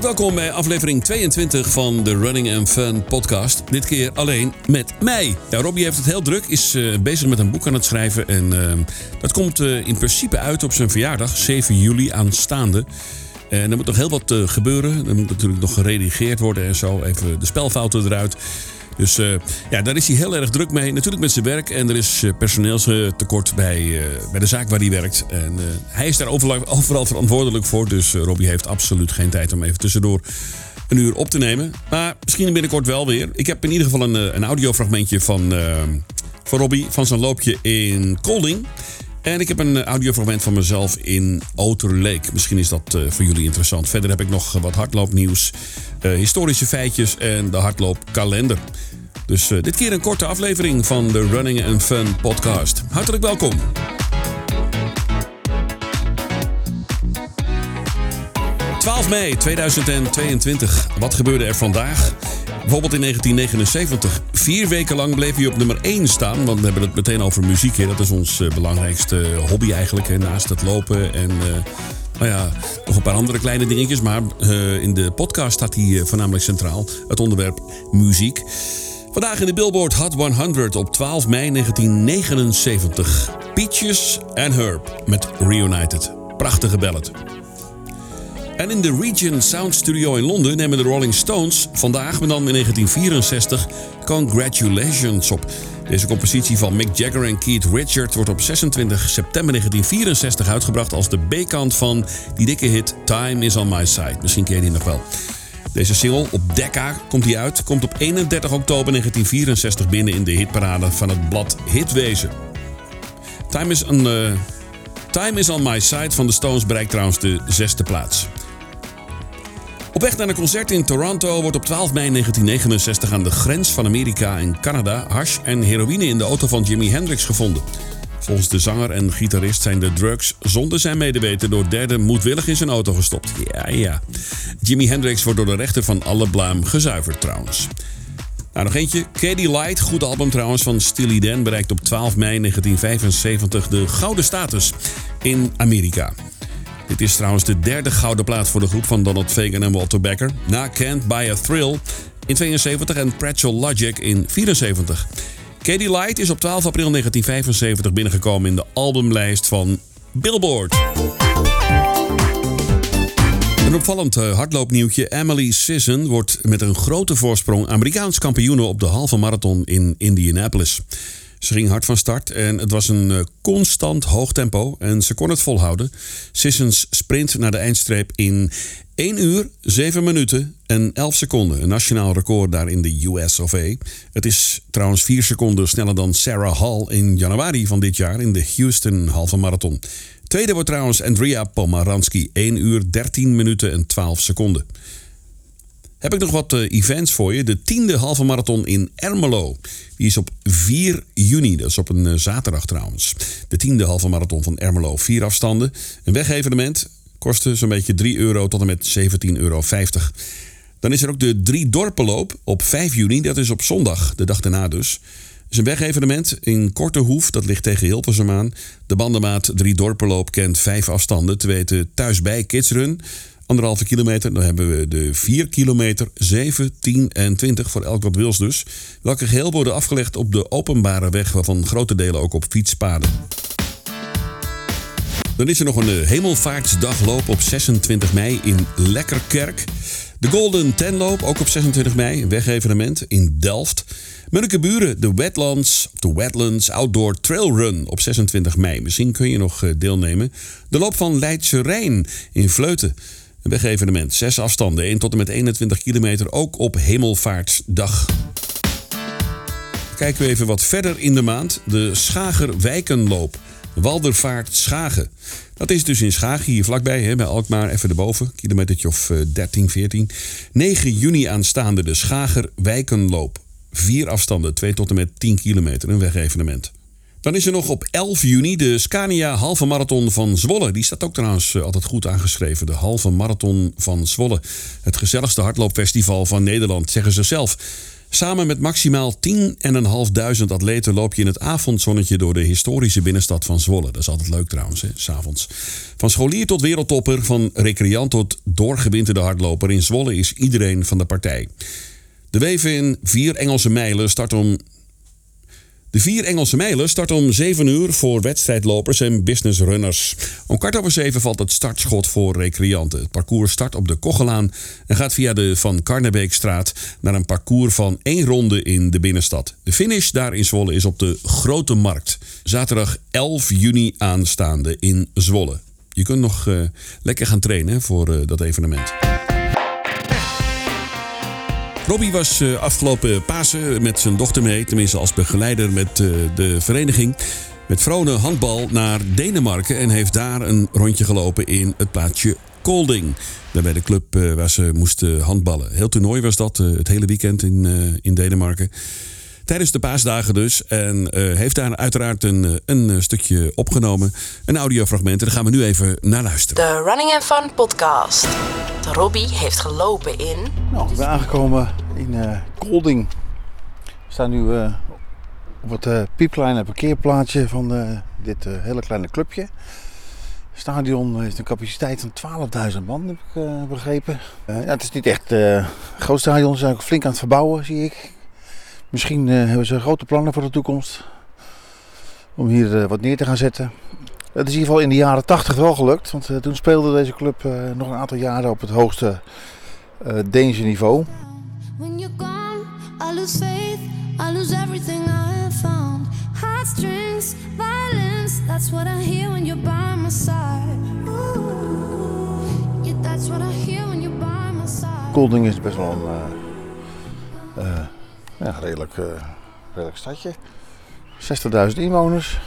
Welkom bij aflevering 22 van de Running and Fun podcast. Dit keer alleen met mij. Ja, Robbie heeft het heel druk, is uh, bezig met een boek aan het schrijven. En uh, dat komt uh, in principe uit op zijn verjaardag, 7 juli aanstaande. En er moet nog heel wat gebeuren. Er moet natuurlijk nog geredigeerd worden en zo. Even de spelfouten eruit. Dus uh, ja, daar is hij heel erg druk mee. Natuurlijk met zijn werk. En er is personeelstekort bij, uh, bij de zaak waar hij werkt. En uh, hij is daar overal, overal verantwoordelijk voor. Dus Robbie heeft absoluut geen tijd om even tussendoor een uur op te nemen. Maar misschien binnenkort wel weer. Ik heb in ieder geval een, een audiofragmentje van, van Robbie van zijn loopje in Kolding. En ik heb een audiofragment van mezelf in Outer Lake. Misschien is dat uh, voor jullie interessant. Verder heb ik nog wat hardloopnieuws, historische feitjes en de hardloopkalender. Dus dit keer een korte aflevering van de Running and Fun podcast. Hartelijk welkom. ...12 mei 2022. Wat gebeurde er vandaag? Bijvoorbeeld in 1979. Vier weken lang bleef hij op nummer 1 staan. Want we hebben het meteen over muziek. Hè. Dat is ons uh, belangrijkste hobby eigenlijk. Hè. Naast het lopen en... Uh, nou ja, nog een paar andere kleine dingetjes. Maar uh, in de podcast staat hij voornamelijk centraal. Het onderwerp muziek. Vandaag in de Billboard Hot 100 op 12 mei 1979. Peaches and Herb met Reunited. Prachtige ballad. En in de Regent Sound Studio in Londen nemen de Rolling Stones vandaag, maar dan in 1964, Congratulations op. Deze compositie van Mick Jagger en Keith Richards wordt op 26 september 1964 uitgebracht als de B-kant van die dikke hit Time is on My Side. Misschien ken je die nog wel. Deze single, op Decca komt die uit, komt op 31 oktober 1964 binnen in de hitparade van het blad Hitwezen. Time is, on, uh, Time is on My Side van de Stones bereikt trouwens de zesde plaats. Weg naar een concert in Toronto wordt op 12 mei 1969 aan de grens van Amerika en Canada hash en heroïne in de auto van Jimi Hendrix gevonden. Volgens de zanger en gitarist zijn de drugs zonder zijn medeweten door derden moedwillig in zijn auto gestopt. Ja, ja. Jimi Hendrix wordt door de rechter van alle blaam gezuiverd trouwens. Nou, nog eentje. Katie Light, goed album trouwens van Steely Dan, bereikt op 12 mei 1975 de gouden status in Amerika. Dit is trouwens de derde gouden plaat voor de groep van Donald Fagan en Walter Becker. Na Can't Buy a Thrill in 72 en Pretzel Logic in 74. Katie Light is op 12 april 1975 binnengekomen in de albumlijst van Billboard. Een opvallend eh, hardloopnieuwtje. Emily Sisson wordt met een grote voorsprong Amerikaans kampioene op de halve marathon in Indianapolis. Ze ging hard van start en het was een eh, constant hoog tempo en ze kon het volhouden. Sissons sprint naar de eindstreep in 1 uur, 7 minuten en 11 seconden. Een nationaal record daar in de US of A. Het is trouwens 4 seconden sneller dan Sarah Hall in januari van dit jaar in de Houston halve marathon. Tweede wordt trouwens Andrea Pomaranski, 1 uur 13 minuten en 12 seconden. Heb ik nog wat uh, events voor je. De tiende halve marathon in Ermelo. Die is op 4 juni. Dat is op een uh, zaterdag trouwens. De tiende halve marathon van Ermelo. Vier afstanden. Een wegevenement. Kostte zo'n beetje 3 euro tot en met 17,50 euro. Dan is er ook de Drie Dorpenloop op 5 juni. Dat is op zondag, de dag daarna dus. Het is een wegevenement in Kortehoef, dat ligt tegen Hilversum aan. De bandenmaat Drie Dorpenloop kent vijf afstanden, te weten thuisbij Kidsrun, anderhalve kilometer. Dan hebben we de 4 kilometer, 7, 10 en 20 voor elk wat wils dus. Welke geheel worden afgelegd op de openbare weg, waarvan grote delen ook op fietspaden. Dan is er nog een eh, hemelvaartsdagloop op 26 mei in Lekkerkerk. De Golden Tenloop, ook op 26 mei, een wegevenement in Delft. Munnekeburen, de Wetlands, de Wetlands Outdoor Trail Run op 26 mei. Misschien kun je nog eh, deelnemen. De loop van Leidse Rijn in Vleuten. Een wegevenement, zes afstanden, 1 tot en met 21 kilometer, ook op Hemelvaartsdag. Kijken we even wat verder in de maand. De Schagerwijkenloop. Waldervaart Schagen. Dat is dus in Schagen, hier vlakbij, hè, bij Alkmaar, even erboven. Kilometertje of 13, 14. 9 juni aanstaande de Schagerwijkenloop. Vier afstanden, 2 tot en met 10 kilometer, een wegevenement. Dan is er nog op 11 juni de Scania Halve Marathon van Zwolle. Die staat ook trouwens eh, altijd goed aangeschreven. De Halve Marathon van Zwolle. Het gezelligste hardloopfestival van Nederland, zeggen ze zelf. Samen met maximaal 10.500 atleten loop je in het avondzonnetje door de historische binnenstad van Zwolle. Dat is altijd leuk trouwens, hè, s'avonds. Van scholier tot wereldtopper, van recreant tot doorgewinterde hardloper. In Zwolle is iedereen van de partij. De Weven in vier Engelse mijlen start om de vier Engelse mijlen starten om 7 uur voor wedstrijdlopers en businessrunners. Om kwart over zeven valt het startschot voor recreanten. Het parcours start op de Kochelaan en gaat via de Van Karnebeekstraat naar een parcours van één ronde in de binnenstad. De finish daar in Zwolle is op de Grote Markt. Zaterdag 11 juni aanstaande in Zwolle. Je kunt nog uh, lekker gaan trainen voor uh, dat evenement. Robbie was uh, afgelopen Pasen met zijn dochter mee, tenminste als begeleider met uh, de vereniging. Met Vrone handbal naar Denemarken en heeft daar een rondje gelopen in het plaatsje Kolding. Daar bij de club uh, waar ze moesten handballen. Heel toernooi was dat, het hele weekend in, in Denemarken. Tijdens de paasdagen dus. En heeft daar uiteraard een, een stukje opgenomen. Een audiofragment. En daar gaan we nu even naar luisteren. De Running and Fun podcast. Robbie heeft gelopen in... Nou, we zijn aangekomen in uh, Kolding. We staan nu uh, op het uh, piepkleine parkeerplaatsje van dit hele kleine clubje. Het stadion heeft een capaciteit van 12.000 man, heb ik begrepen. ja, het is niet echt een groot stadion, ze zijn ook flink aan het verbouwen, zie ik. Misschien hebben ze grote plannen voor de toekomst. Om hier wat neer te gaan zetten. Het is in ieder geval in de jaren 80 wel gelukt. Want uh, toen speelde deze club nog een aantal jaren op het hoogste Deense niveau. When you're gone, I lose faith, I lose everything I have found. Heartstrings, violence, that's what I hear when you're by my side. Ooh, yeah, that's what I hear when you're by my side. Golding is best wel een ja, redelijk, redelijk stadje. 60.000 inwoners.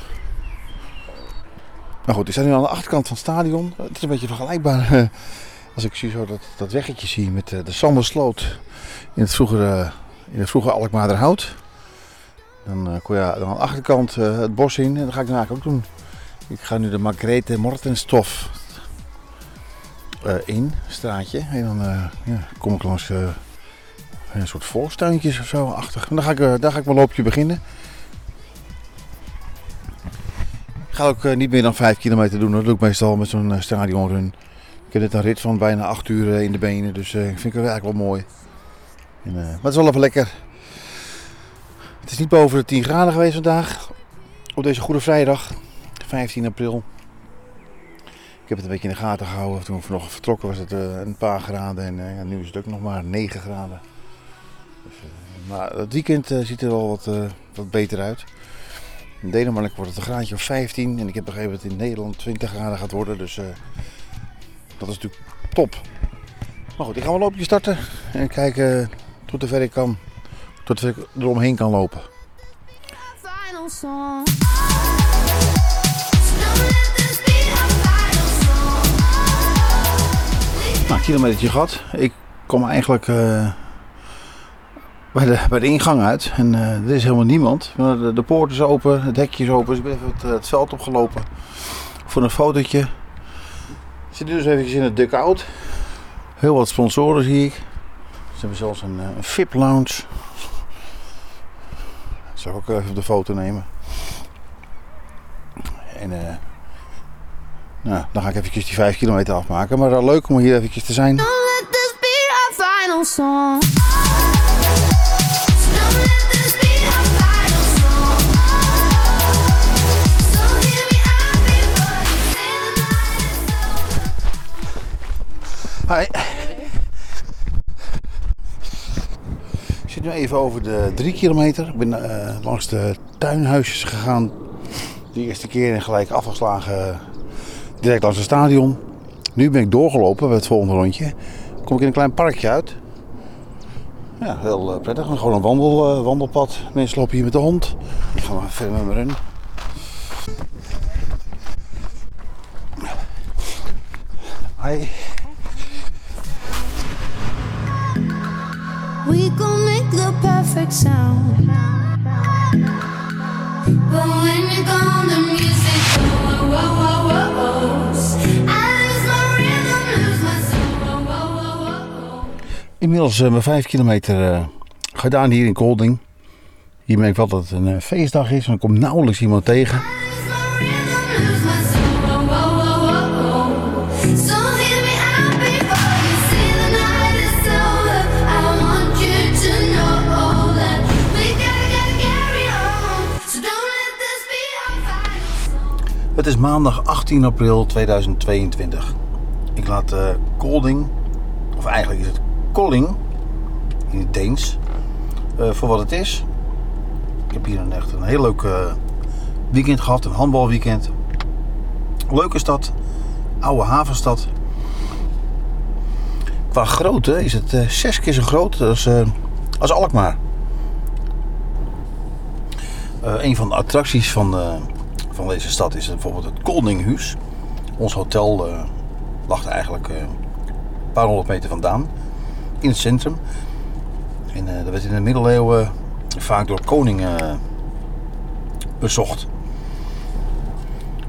Maar goed, ik sta nu aan de achterkant van het stadion. Het is een beetje vergelijkbaar eh, als ik zie zo dat, dat weggetje zie met eh, de Sandersloot in het vroegere, in het vroegere Alkmaarderhout. Dan uh, kon je aan de achterkant het bos in en dat ga ik daarna ook doen. Ik ga nu de Margrethe Mortenstof in, straatje. En dan ja, kom ik langs een soort volkstuintjes of zo achter. Dan ga ik, daar ga ik mijn loopje beginnen. Ik ga ook uh, niet meer dan 5 kilometer doen. Dat doe ik meestal met zo'n uh, stadionrun. Ik heb net een rit van bijna 8 uur in de benen. Dus ik vind het eigenlijk wel mooi. En, maar het is wel even lekker. Het is niet boven de 10 graden geweest vandaag. Op deze Goede Vrijdag, 15 april. Ik heb het een beetje in de gaten gehouden. Toen we vanochtend vertrokken was het een paar graden. En nu is het ook nog maar 9 graden. Maar het weekend ziet er wel wat, wat beter uit. In Denemarken wordt het een graadje of 15 en ik heb begrepen dat het in Nederland 20 graden gaat worden. Dus uh, dat is natuurlijk top. Maar goed, ik ga wel loopje starten en kijken tot de ver ik kan, tot ik eromheen kan lopen. Nou, kilometertje gehad. Ik kom eigenlijk uh, bij de, bij de ingang uit. En uh, er is helemaal niemand. De, de poort is open, het hekje is open. Dus ik ben even het, eh, veld opgelopen voor een fotootje. Ik zit nu dus even in het dugout. Heel wat sponsoren zie ik. Ze hebben zelfs een, eh, een VIP lounge. Dat ik ook even de foto nemen. En uh, nou, dan ga ik eventjes die 5 kilometer afmaken. Maar wel leuk om hier eventjes te zijn. Let this be our final song. Hi. Ik zit nu even over de drie kilometer. Ik ben uh, langs de tuinhuisjes gegaan. De eerste keer en gelijk afgeslagen direct langs het stadion. Nu ben ik doorgelopen bij het volgende rondje. Kom ik in een klein parkje uit. Ja, heel uh, prettig. Gewoon een wandel, uh, wandelpad. Mensen lopen hier met de hond. Ik ga maar verder met mijn run. Hi. Inmiddels uh, mijn 5 kilometer uh, gedaan hier in Kolding. Hier merk ik wel dat het een eh, feestdag is, want er komt nauwelijks iemand tegen. Het is maandag 18 april 2022. Ik laat uh, Kolding, of eigenlijk is het Kolling in het Deens, uh, voor wat het is. Ik heb hier een echt een heel leuk uh, weekend gehad, een handbalweekend. Leuke stad, oude havenstad. Qua grootte is het zes keer zo groot als, als Alkmaar. een van de attracties van, van deze stad is bijvoorbeeld het Koldinghuis. Ons hotel lag er eigenlijk een paar honderd meter vandaan. In het centrum. En dat werd in de middeleeuwen vaak door koningen bezocht.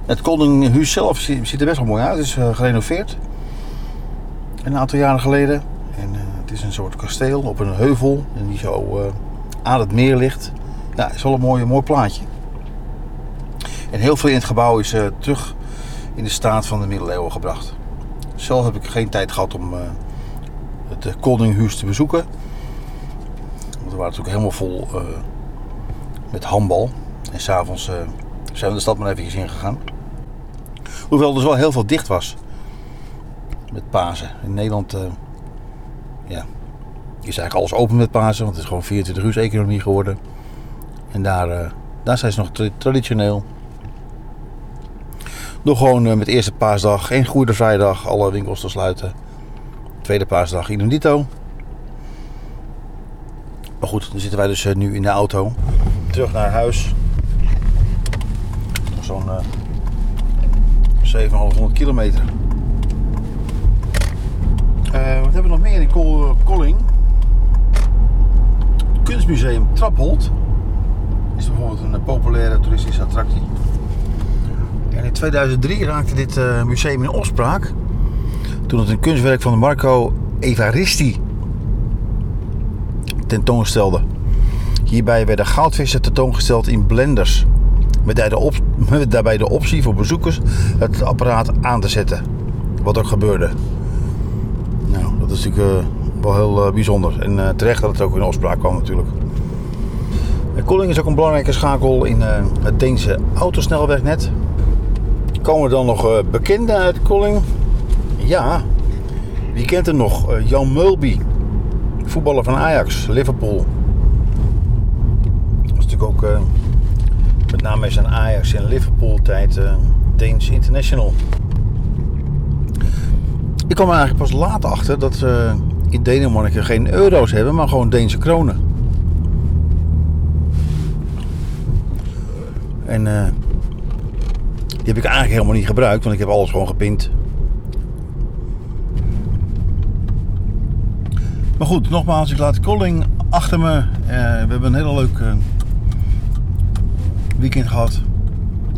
Het Koninghuis zelf ziet er best wel mooi uit. Het is uh, gerenoveerd. Een aantal jaren geleden. En uh, het is een soort kasteel op een heuvel. En die zo uh, aan het meer ligt. Ja, is wel een mooi, mooi plaatje. En heel veel in het gebouw is terug in de staat van de middeleeuwen gebracht. Zelf heb ik geen tijd gehad om het Koninghuis te bezoeken. Want we waren natuurlijk helemaal vol uh, met handbal. En s'avonds uh, zijn we de stad maar even ingegaan. Hoewel er dus wel heel veel dicht was. Met Pasen. In Nederland uh, ja, is eigenlijk alles open met Pasen. Want het is gewoon 24 uur economie geworden. En daar, daar zijn ze nog tra traditioneel. Nog gewoon met eerste paasdag en Goede Vrijdag alle winkels te sluiten. Tweede paasdag idem dito. Maar goed, dan zitten wij dus nu in de auto. Terug naar huis. Zo'n uh, 700 kilometer. Wat hebben we nog meer in Kol Kolling? Kunstmuseum Trapholt. Is bijvoorbeeld een populaire toeristische attractie. En in 2003 raakte dit uh, museum in opspraak. Toen het een kunstwerk van Marco Evaristi tentoonstelde. Hierbij werden goudvissen tentoongesteld in blenders. Met daarbij de optie voor bezoekers het apparaat aan te zetten. Wat ook gebeurde. Nou, dat is natuurlijk uh, wel heel uh, bijzonder. En terecht dat het ook in opspraak kwam natuurlijk. Koeling is ook een belangrijke schakel in het Deense autosnelwegnet. Komen dan nog bekenden uit Koeling? Ja, wie kent er nog? Jan Mulby, voetballer van Ajax, Liverpool. Dat is natuurlijk ook uh, met name zijn Ajax en Liverpool tijd uh, Deens International. Ik kwam er eigenlijk pas laat achter dat ze in Denemarken geen euro's hebben, maar gewoon Deense kronen. En die heb ik eigenlijk helemaal niet gebruikt, want ik heb alles gewoon gepind. Maar goed, nogmaals, ik laat Colling achter me. Uh, we hebben een hele leuk weekend gehad.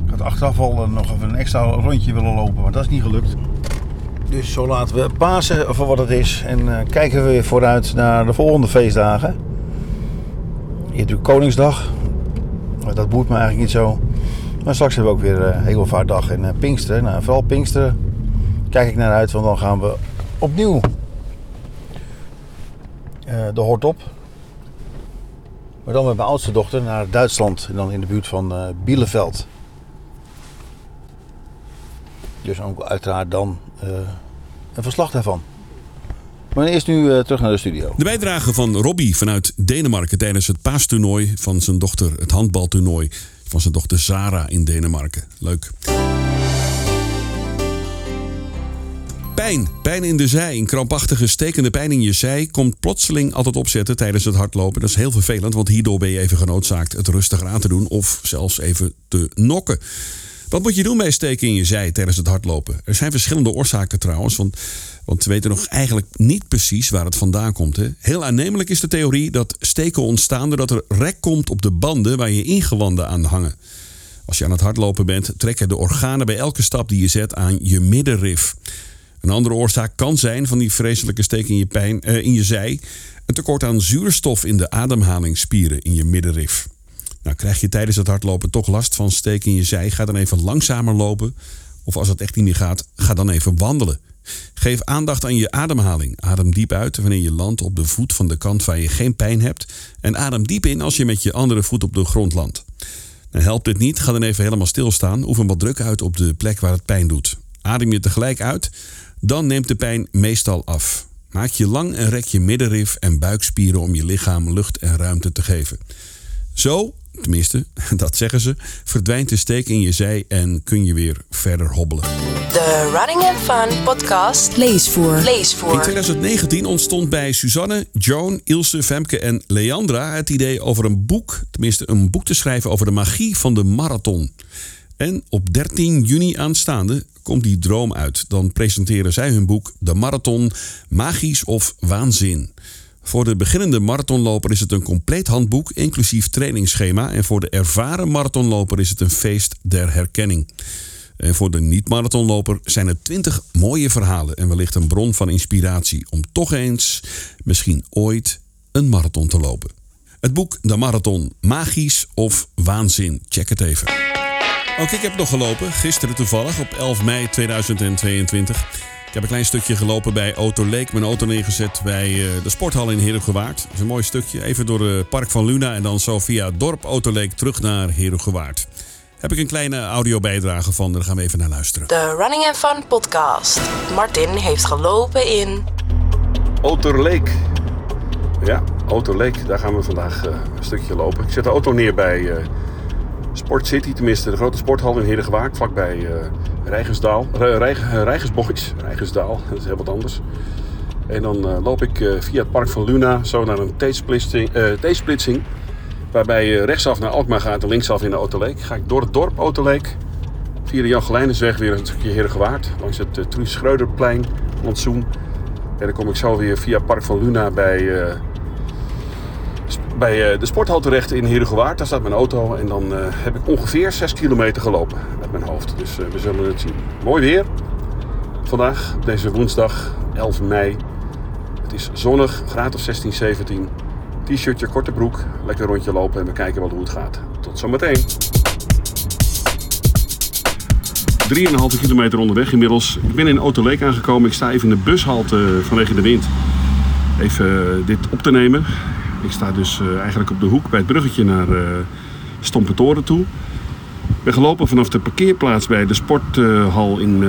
Ik had achteraf al uh, nog even een extra rondje willen lopen, maar dat is niet gelukt. Dus zo laten we Pasen voor wat het is. En kijken we weer vooruit naar de volgende feestdagen. Hier natuurlijk Koningsdag. Dat boeit me eigenlijk niet zo. Maar straks hebben we ook weer uh, Hemelvaartdag en Pinksteren. Nou, vooral Pinksteren kijk ik naar uit, want dan gaan we opnieuw uh, de hoort op. Maar dan met mijn oudste dochter naar Duitsland. En dan in de buurt van Bielefeld. Dus ook uiteraard dan een verslag daarvan. Maar eerst nu terug naar de studio. De bijdrage van Robbie vanuit Denemarken tijdens het paastoernooi van zijn dochter. Het handbaltoernooi van zijn dochter Zara in Denemarken. Leuk. Pijn. Pijn in de zij. Een krampachtige, stekende pijn in je zij komt plotseling altijd opzetten tijdens het hardlopen. Dat is heel vervelend, want hierdoor ben je even genoodzaakt het rustiger aan te doen of zelfs even te nokken. Wat moet je doen bij steken in je zij tijdens het hardlopen? Er zijn verschillende oorzaken trouwens, want, want we weten nog eigenlijk niet precies waar het vandaan komt. Hè? Heel aannemelijk is de theorie dat steken ontstaan doordat er rek komt op de banden waar je ingewanden aan hangen. Als je aan het hardlopen bent, trekken de organen bij elke stap die je zet aan je middenrif. Een andere oorzaak kan zijn van die vreselijke steek in je, pijn, eh, in je zij... een tekort aan zuurstof in de ademhalingsspieren in je middenrif. Nou, krijg je tijdens het hardlopen toch last van steek in je zij... ga dan even langzamer lopen. Of als het echt niet meer gaat, ga dan even wandelen. Geef aandacht aan je ademhaling. Adem diep uit wanneer je landt op de voet van de kant waar je geen pijn hebt. En adem diep in als je met je andere voet op de grond landt. En helpt dit niet, ga dan even helemaal stilstaan. Oefen wat druk uit op de plek waar het pijn doet. Adem je tegelijk uit, dan neemt de pijn meestal af. Maak je lang en rek je middenrif en buikspieren om je lichaam lucht en ruimte te geven. Zo, tenminste, dat zeggen ze, verdwijnt de steek in je zij en kun je weer verder hobbelen. De Running and Fun podcast. Lees voor. Lees In voor. 2019 ontstond bij Suzanne, Joan, Ilse, Femke en Leandra het idee over een boek, tenminste een boek te schrijven over de magie van de marathon. En op 13 juni aanstaande komt die droom uit. Dan presenteren zij hun boek De Marathon, Magisch of Waanzin. Voor de beginnende marathonloper is het een compleet handboek, inclusief trainingsschema. En voor de ervaren marathonloper is het een feest der herkenning. En voor de niet-marathonloper zijn er 20 mooie verhalen en wellicht een bron van inspiratie om toch eens, misschien ooit, een marathon te lopen. Het boek De Marathon, magisch of waanzin. Check het even. Ook ik heb nog gelopen, gisteren toevallig, op 11 mei 2022. Ik heb een klein stukje gelopen bij Auto Leek. Mijn auto neergezet bij eh, de sporthal in Herugewaard. Dat is een mooi stukje. Even door het park van Luna en dan zo via het dorp Auto Leek terug naar Herugewaard. Heb ik een kleine audiobijdrage van, daar gaan we even naar luisteren. De Running and Fun podcast. Martin heeft gelopen in Oterleek. Ja, Oterleek. Daar gaan we vandaag eh, een stukje lopen. Ik zet de auto neer bij eh, Sport City, tenminste de grote sporthal in Heerdegewaard, vlakbij eh Rijgersdaal. Uh, Rijgersboys. Rijgersdaal, dat is heel wat anders. En dan eh, loop ik eh, via het park van Luna zo naar een T-splitsing. eh, waarbij je rechtsaf naar Alkmaar gaat en linksaf in de Oterleek. Ga ik door het dorp Oterleek. Via de Jan Gelijnensweg weer een stukje Heerdegewaard. Langs het uh, Truus Schreuderplein, Plantsoen. En dan kom ik zo weer via Park van Luna bij, eh, bij eh, de sporthal terecht in Heerdegewaard. Daar staat mijn auto en dan eh, heb ik ongeveer 6 kilometer gelopen met mijn hoofd. Dus eh, we zullen het zien. Mooi weer vandaag, deze woensdag 11 mei. Het is zonnig, graad of 16, 17. T-shirtje, korte broek, lekker rondje lopen en we kijken wel hoe het gaat. Tot zometeen. 3,5 kilometer onderweg inmiddels. Ik ben in Autoleek aangekomen. Ik sta even in de bushalte vanwege de wind. Even dit op te nemen. Ik sta dus eh, eigenlijk op de hoek bij het bruggetje naar eh Stompentoren toe. Ik ben gelopen vanaf de parkeerplaats bij de sporthal in eh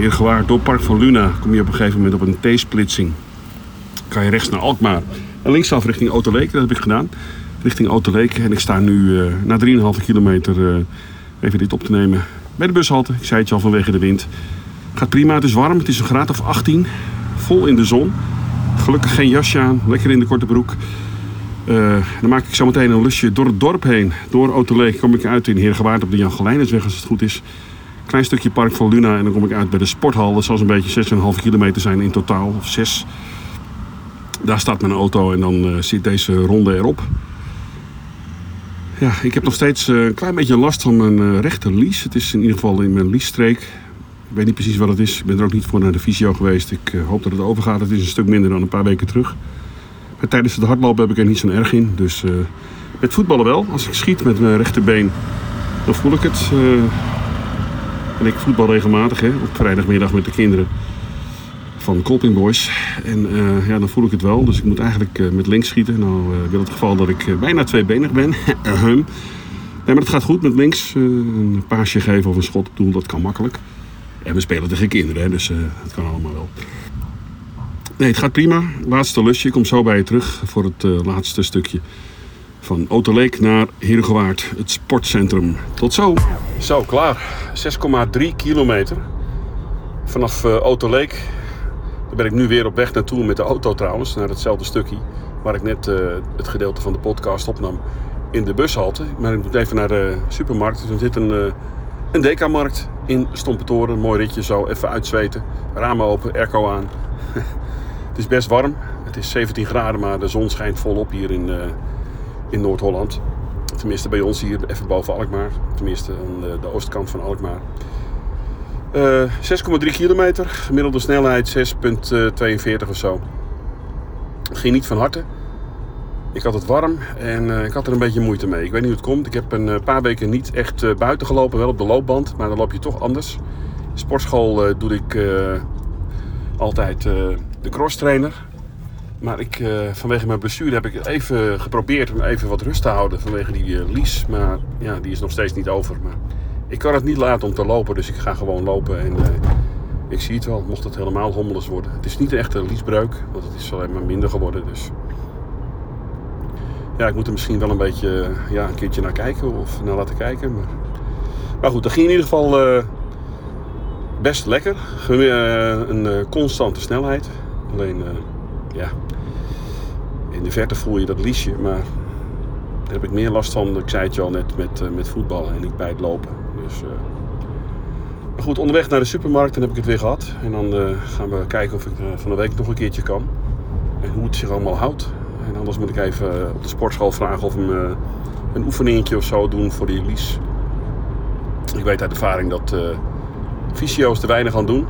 Heergewaard door Park van Luna. Kom je op een gegeven moment op een T-splitsing. Kan je rechts naar Alkmaar. En linksaf richting Autoleek. Dat heb ik gedaan. Richting Autoleek. En ik sta nu na 3,5 kilometer even dit op te nemen bij de bushalte. Ik zei het je al vanwege de wind. Gaat prima, het is warm. Het is een graad of 18. Vol in de zon. Gelukkig geen jasje aan. Lekker in de korte broek. Eh, dan maak ik zo meteen een lusje door het dorp heen. Door Autoleek kom ik uit in Heergewaard op de Jan Gelijnersweg als het goed is. Klein stukje park van Luna en dan kom ik uit bij de sporthal. Dat zal zo'n beetje 6,5 kilometer zijn in totaal. Of 6. Daar staat mijn auto en dan eh, zit deze ronde erop. Ja, ik heb nog steeds eh, een klein beetje last van mijn eh, rechter lies. Het is in ieder geval in mijn liesstreek. Ik weet niet precies wat het is. Ik ben er ook niet voor naar de fysio geweest. Ik hoop dat het overgaat. Het is een stuk minder dan een paar weken terug. Maar tijdens het hardlopen heb ik er niet zo'n erg in. Dus eh, met voetballen wel. Als ik schiet met mijn rechterbeen, dan voel ik het. eh. en ik voetbal regelmatig hè, op vrijdagmiddag met de kinderen van Colping Boys. En eh, ja, dan voel ik het wel. Dus ik moet eigenlijk eh, met links schieten. Nou eh, wil het geval dat ik eh, bijna tweebenig ben. Ahem. nee, maar het gaat goed met links. Eh, een paasje geven of een schot op doel, dat kan makkelijk. En we spelen tegen kinderen, hè, dus eh het kan allemaal wel. Nee, het gaat prima. Laatste lusje. Ik kom zo bij je terug voor het eh, laatste stukje. Van Autoleek naar Heergewaard, het sportcentrum. Tot zo. Zo, klaar. 6,3 kilometer. Vanaf eh Autoleek. Daar ben ik nu weer op weg naartoe met de auto trouwens. Naar hetzelfde stukje waar ik net eh, het gedeelte van de podcast opnam. In de bushalte. Maar ik moet even naar de supermarkt. Er zit een, een Deka-markt in Stompentoren. Een mooi ritje zo. Even uitzweten. Ramen open, airco aan. Het is best warm. Het is 17 graden, maar de zon schijnt volop hier in, eh, in Noord-Holland. Tenminste bij ons hier even boven Alkmaar. Tenminste aan de, de oostkant van Alkmaar. Eh 6,3 kilometer, gemiddelde snelheid 6,42 of zo. Ging niet van harte. Ik had het warm en eh, ik had er een beetje moeite mee. Ik weet niet hoe het komt. Ik heb een eh, paar weken niet echt eh, buiten gelopen, wel op de loopband, maar dan loop je toch anders. Sportschool eh, doe ik eh, altijd eh, de cross trainer. Maar ik, eh, vanwege mijn blessure heb ik even geprobeerd om even wat rust te houden vanwege die eh, lies. Maar ja, die is nog steeds niet over. Maar ik kan het niet laten om te lopen, dus ik ga gewoon lopen. En eh, ik zie het wel, mocht het helemaal hommeles worden. Het is niet echt een liesbreuk, want het is alleen maar minder geworden. Dus ja, ik moet er misschien wel een beetje ja, een keertje naar kijken of naar laten kijken. Maar, maar goed, dat ging in ieder geval best lekker. Een constante snelheid. Alleen, eh, ja, in de verte voel je dat liesje, maar daar heb ik meer last van, ik zei het je al net, met, eh, met voetballen en niet bij het lopen. Dus, eh, goed, onderweg naar de supermarkt, dan heb ik het weer gehad. En dan gaan we kijken of ik van de week nog een keertje kan. En hoe het zich allemaal houdt. En anders moet ik even op de sportschool vragen of we een oefeningetje of zo doen voor die lies. Ik weet uit ervaring dat eh fysio's te weinig aan doen.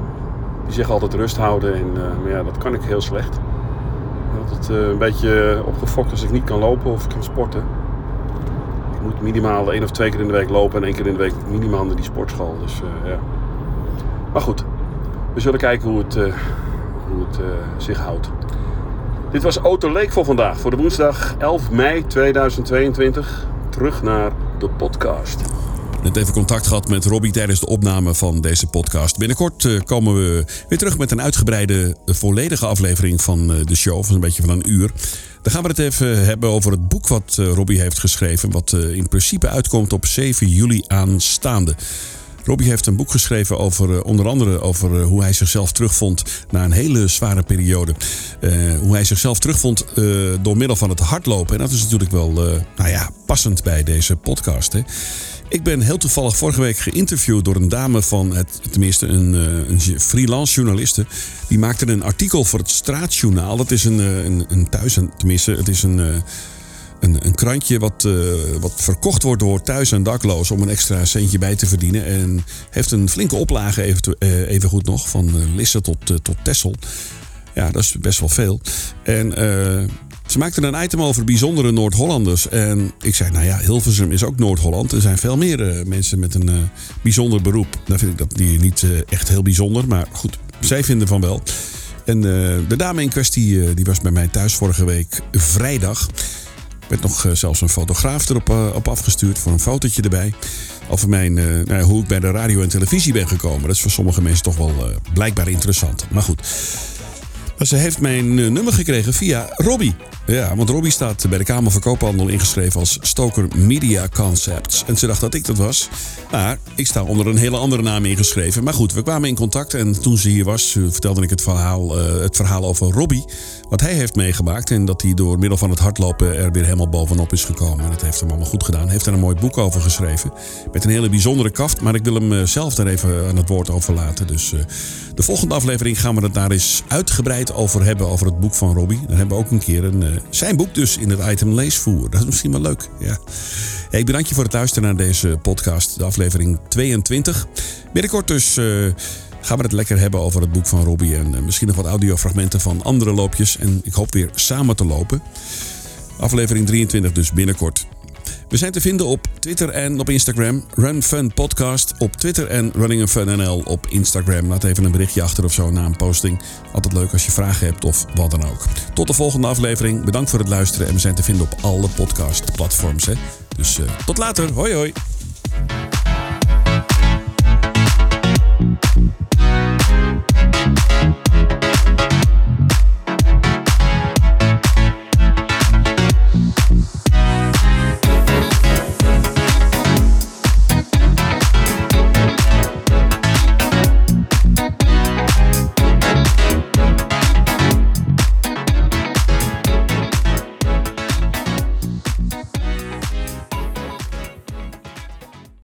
Die zeggen altijd rust houden. En, eh, maar ja, dat kan ik heel slecht. Altijd eh, een beetje opgefokt als ik niet kan lopen of kan sporten. Ik moet minimaal één of twee keer in de week lopen en één keer in de week minimaal naar die sportschool. Dus eh, ja. Maar goed, we zullen kijken hoe het, hoe het zich houdt. Dit was Auto Leek voor vandaag, voor de woensdag 11 mei 2022. Terug naar de podcast. Net even contact gehad met Robbie tijdens de opname van deze podcast. Binnenkort eh, komen we weer terug met een uitgebreide, eh, volledige aflevering van eh, de show. Van een beetje van een uur. Dan gaan we het even hebben over het boek wat Robbie heeft geschreven. Wat in principe uitkomt op 7 juli aanstaande. Robbie heeft een boek geschreven over onder andere over hoe hij zichzelf terugvond na een hele zware periode. Hoe hij zichzelf terugvond door middel van het hardlopen. En dat is natuurlijk wel nou ja, passend bij deze podcast. Hè. Ik ben heel toevallig vorige week geïnterviewd door een dame van het, tenminste een, eh, een freelance journaliste. Die maakte een artikel voor het Straatjournaal. Dat is een, eh, een, een thuis, tenminste, het is een. eh, een, een krantje wat, wat verkocht wordt door thuis- en daklozen om een extra centje bij te verdienen. En heeft een flinke oplage even, even goed nog, van Lisse tot, tot Tessel. Ja, dat is best wel veel. En ze maakten een item over bijzondere Noord-Hollanders. En ik zei, nou ja, Hilversum is ook Noord-Holland. Er zijn veel meer uh, mensen met een uh, bijzonder beroep. Dan vind ik dat die niet uh, echt heel bijzonder. Maar goed, zij vinden van wel. En de dame in kwestie die was bij mij thuis vorige week vrijdag. Werd nog zelfs een fotograaf erop op afgestuurd voor een fotootje erbij. Over mijn, nou, hoe ik bij de radio en televisie ben gekomen. Dat is voor sommige mensen toch wel blijkbaar interessant. Maar goed. Ze heeft mijn uh, nummer gekregen via Robbie. Ja, want Robbie staat bij de Kamer van Koophandel ingeschreven als Stoker Media Concepts. En ze dacht dat ik dat was. Maar ik sta onder een hele andere naam ingeschreven. Maar goed, we kwamen in contact en toen ze hier was, vertelde ik het verhaal, uh, het verhaal over Robbie. Wat hij heeft meegemaakt en dat hij door middel van het hardlopen er weer helemaal bovenop is gekomen. En dat heeft hem allemaal goed gedaan. Heeft er een mooi boek over geschreven. Met een hele bijzondere kaft. Maar ik wil hem zelf daar even aan het woord over laten. Dus de volgende aflevering gaan we het daar eens uitgebreid over hebben. Over het boek van Robbie. Dan hebben we ook een keer een, uh, zijn boek dus in het item leesvoer. Dat is misschien wel leuk. Ja. Hey, ik bedank je voor het luisteren naar deze podcast. De aflevering 22. Binnenkort dus gaan we het lekker hebben over het boek van Robbie. En uh, misschien nog wat audiofragmenten van andere loopjes. En ik hoop weer samen te lopen. Aflevering 23 dus binnenkort. We zijn te vinden op Twitter en op Instagram. Run Fun Podcast op Twitter en Running Fun NL op Instagram. Laat even een berichtje achter of zo na een posting. Altijd leuk als je vragen hebt of wat dan ook. Tot de volgende aflevering. Bedankt voor het luisteren. En we zijn te vinden op alle podcastplatforms. Hè? Dus uh, tot later. Hoi hoi.